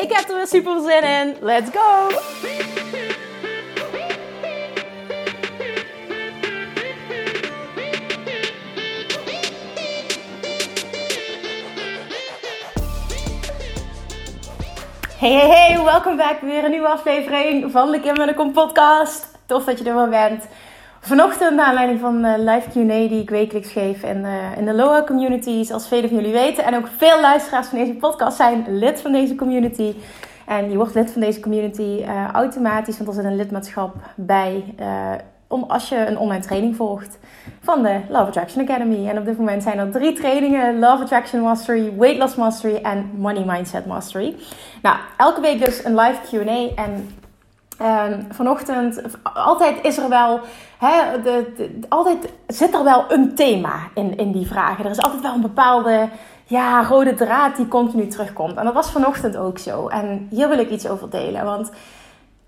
Ik heb er weer super zin in. Let's go! Hey, hey, hey, welkom back. Weer een nieuwe aflevering van de Kim en de Kom podcast. Tof dat je er wel bent. Vanochtend, naar aanleiding van de live Q&A die ik wekelijks geef in, uh, in de LOA community, zoals velen van jullie weten. En ook veel luisteraars van deze podcast zijn lid van deze community. En je wordt lid van deze community uh, automatisch, want er zit een lidmaatschap bij. Om, als je een online training volgt van de Love Attraction Academy. En op dit moment zijn er drie trainingen: Love Attraction Mastery, Weight Loss Mastery en Money Mindset Mastery. Nou, elke week dus een live QA. En um, vanochtend, altijd is er wel, altijd zit er wel een thema in, in die vragen. Er is altijd wel een bepaalde ja, rode draad die continu terugkomt. En dat was vanochtend ook zo. En hier wil ik iets over delen. Want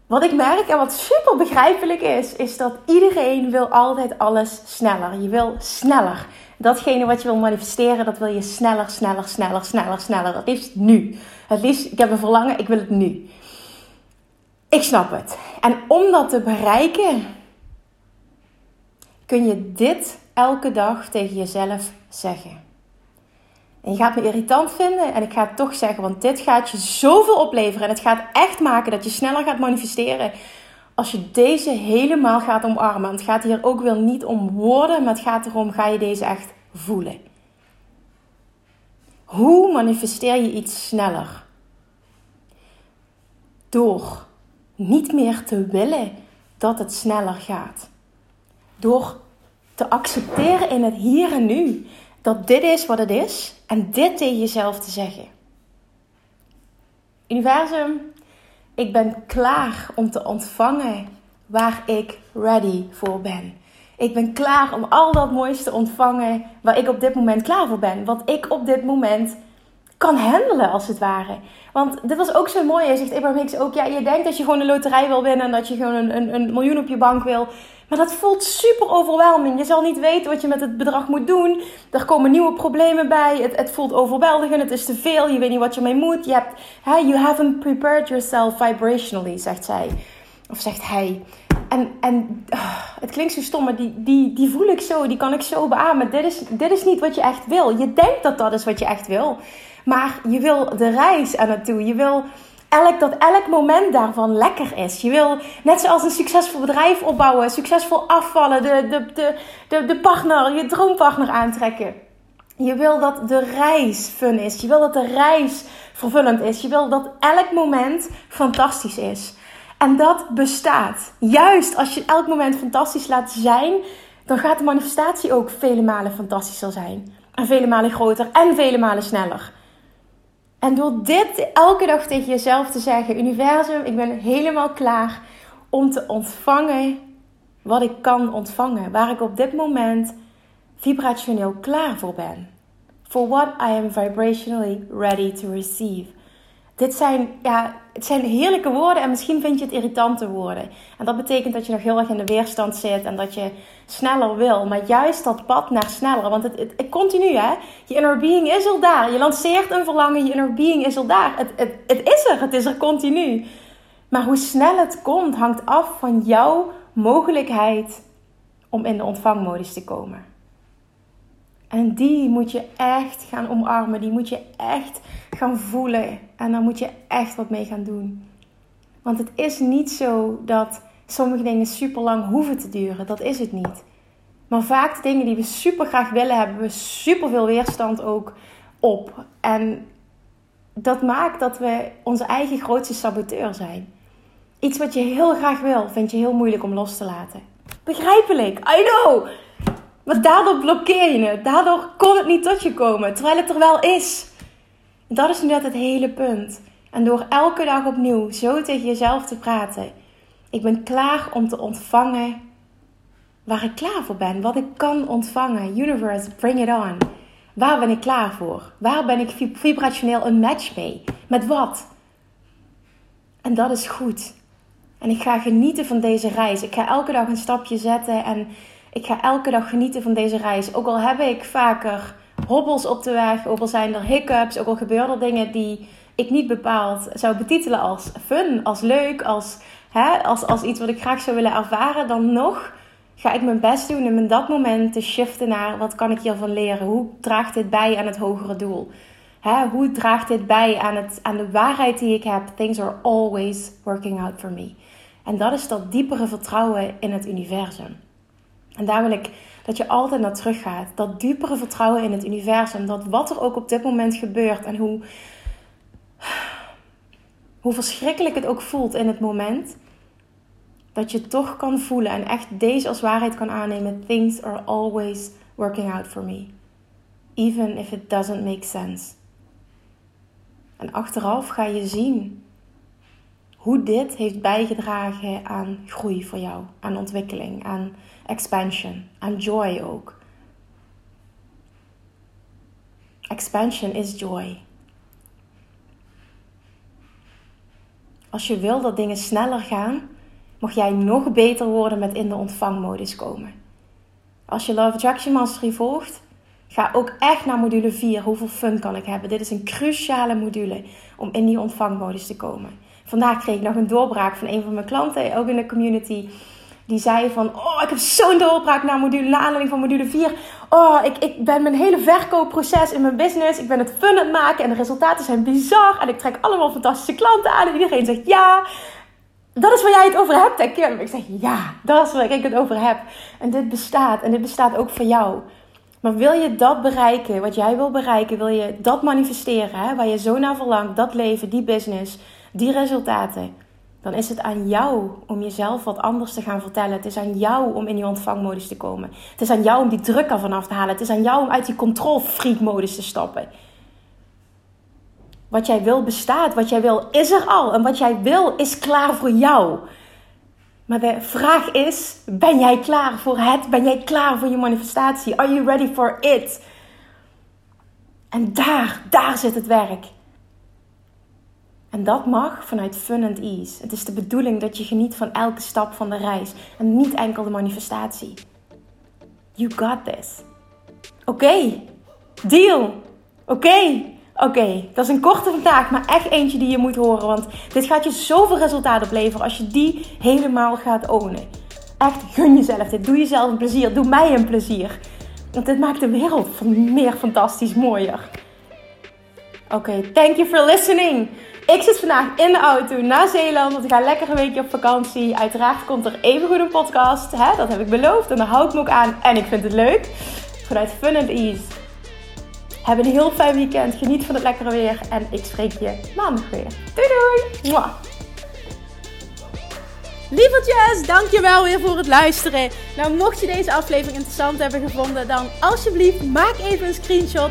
wat ik merk en wat super begrijpelijk is, is dat iedereen wil altijd alles sneller. Je wil sneller. Datgene wat je wil manifesteren, dat wil je sneller, sneller, sneller, sneller, sneller. Het liefst nu. Het liefst, ik heb een verlangen, ik wil het nu. Ik snap het. En om dat te bereiken, kun je dit elke dag tegen jezelf zeggen. En je gaat me irritant vinden en ik ga het toch zeggen, want dit gaat je zoveel opleveren. En het gaat echt maken dat je sneller gaat manifesteren. Als je deze helemaal gaat omarmen. het gaat hier ook weer niet om woorden, maar het gaat erom, ga je deze echt voelen. Hoe manifesteer je iets sneller? Door niet meer te willen dat het sneller gaat. Door te accepteren in het hier en nu dat dit is wat het is en dit tegen jezelf te zeggen. Universum, ik ben klaar om te ontvangen waar ik ready voor ben. Ik ben klaar om al dat moois te ontvangen waar ik op dit moment klaar voor ben. Wat ik op dit moment kan handelen, als het ware. Want dit was ook zo mooi. Hij zegt Abraham Hicks ook, ja, je denkt dat je gewoon een loterij wil winnen... en dat je gewoon een, een, een miljoen op je bank wil. Maar dat voelt super overweldigend. Je zal niet weten wat je met het bedrag moet doen. Er komen nieuwe problemen bij. Het, het voelt overweldigend. Het is te veel. Je weet niet wat je mee moet. Je hebt, you haven't prepared yourself vibrationally, zegt zij. Of zegt hij. En, en uh, het klinkt zo stom, maar die, die, die voel ik zo. Die kan ik zo beamen. Dit is, dit is niet wat je echt wil. Je denkt dat dat is wat je echt wil. Maar je wil de reis er naartoe. Je wil elk, dat elk moment daarvan lekker is. Je wil, net zoals een succesvol bedrijf opbouwen, succesvol afvallen, de, de, de, de, de partner, je droompartner aantrekken. Je wil dat de reis fun is. Je wil dat de reis vervullend is. Je wil dat elk moment fantastisch is. En dat bestaat. Juist als je elk moment fantastisch laat zijn, dan gaat de manifestatie ook vele malen fantastischer zijn. En vele malen groter en vele malen sneller. En door dit elke dag tegen jezelf te zeggen: Universum, ik ben helemaal klaar om te ontvangen wat ik kan ontvangen. Waar ik op dit moment vibrationeel klaar voor ben. For what I am vibrationally ready to receive. Dit zijn, ja, het zijn heerlijke woorden en misschien vind je het irritante woorden. En dat betekent dat je nog heel erg in de weerstand zit en dat je sneller wil. Maar juist dat pad naar sneller, want het, het, continu hè. Je inner being is al daar. Je lanceert een verlangen, je inner being is al daar. Het, het, het is er, het is er continu. Maar hoe snel het komt hangt af van jouw mogelijkheid om in de ontvangmodus te komen. En die moet je echt gaan omarmen. Die moet je echt gaan voelen. En daar moet je echt wat mee gaan doen. Want het is niet zo dat sommige dingen super lang hoeven te duren. Dat is het niet. Maar vaak de dingen die we super graag willen, hebben we super veel weerstand ook op. En dat maakt dat we onze eigen grootste saboteur zijn. Iets wat je heel graag wil, vind je heel moeilijk om los te laten. Begrijpelijk, I know. Maar daardoor blokkeer je het. Daardoor kon het niet tot je komen, terwijl het er wel is. Dat is nu net het hele punt. En door elke dag opnieuw zo tegen jezelf te praten. Ik ben klaar om te ontvangen waar ik klaar voor ben. Wat ik kan ontvangen. Universe, bring it on. Waar ben ik klaar voor? Waar ben ik vibrationeel een match mee? Met wat? En dat is goed. En ik ga genieten van deze reis. Ik ga elke dag een stapje zetten en ik ga elke dag genieten van deze reis. Ook al heb ik vaker hobbels op de weg, ook al zijn er hiccups, ook al gebeuren er dingen die ik niet bepaald zou betitelen als fun, als leuk, als, hè, als, als iets wat ik graag zou willen ervaren, dan nog ga ik mijn best doen om in dat moment te shiften naar wat kan ik hiervan leren? Hoe draagt dit bij aan het hogere doel? Hè, hoe draagt dit bij aan, het, aan de waarheid die ik heb? Things are always working out for me. En dat is dat diepere vertrouwen in het universum. En daar wil ik dat je altijd naar terug gaat. Dat diepere vertrouwen in het universum. Dat wat er ook op dit moment gebeurt en hoe, hoe verschrikkelijk het ook voelt in het moment. Dat je toch kan voelen en echt deze als waarheid kan aannemen. Things are always working out for me. Even if it doesn't make sense. En achteraf ga je zien hoe dit heeft bijgedragen aan groei voor jou, aan ontwikkeling, aan expansion, aan joy ook. Expansion is joy. Als je wil dat dingen sneller gaan, mag jij nog beter worden met in de ontvangmodus komen. Als je Love Attraction Mastery volgt, ga ook echt naar module 4. Hoeveel fun kan ik hebben? Dit is een cruciale module om in die ontvangmodus te komen. Vandaag kreeg ik nog een doorbraak van een van mijn klanten, ook in de community. Die zei van, oh, ik heb zo'n doorbraak naar, module, naar aanleiding van module 4. Oh, ik, ik ben mijn hele verkoopproces in mijn business. Ik ben het fun aan het maken en de resultaten zijn bizar. En ik trek allemaal fantastische klanten aan. En iedereen zegt, ja, dat is waar jij het over hebt. En ik zeg, ja, dat is waar ik het over heb. En dit bestaat. En dit bestaat ook voor jou. Maar wil je dat bereiken, wat jij wil bereiken, wil je dat manifesteren, hè, waar je zo naar verlangt, dat leven, die business, die resultaten, dan is het aan jou om jezelf wat anders te gaan vertellen. Het is aan jou om in die ontvangmodus te komen. Het is aan jou om die druk ervan af te halen. Het is aan jou om uit die control-freak-modus te stappen. Wat jij wil bestaat. Wat jij wil is er al. En wat jij wil is klaar voor jou. Maar de vraag is: ben jij klaar voor het? Ben jij klaar voor je manifestatie? Are you ready for it? En daar, daar zit het werk. En dat mag vanuit fun and ease. Het is de bedoeling dat je geniet van elke stap van de reis en niet enkel de manifestatie. You got this. Oké, deal. Oké, oké. Dat is een korte vandaag, maar echt eentje die je moet horen. Want dit gaat je zoveel resultaat opleveren als je die helemaal gaat ownen. Echt, gun jezelf dit. Doe jezelf een plezier. Doe mij een plezier. Want dit maakt de wereld meer fantastisch mooier. Oké, thank you for listening. Ik zit vandaag in de auto naar Zeeland, want ik ga lekker een weekje op vakantie. Uiteraard komt er even goed een podcast, hè? dat heb ik beloofd en daar hou ik me ook aan. En ik vind het leuk. Vanuit Fun and Ease. Heb een heel fijn weekend, geniet van het lekkere weer en ik spreek je maandag weer. Doei doei! Mwah. Lievertjes, dankjewel weer voor het luisteren. Nou, mocht je deze aflevering interessant hebben gevonden, dan alsjeblieft maak even een screenshot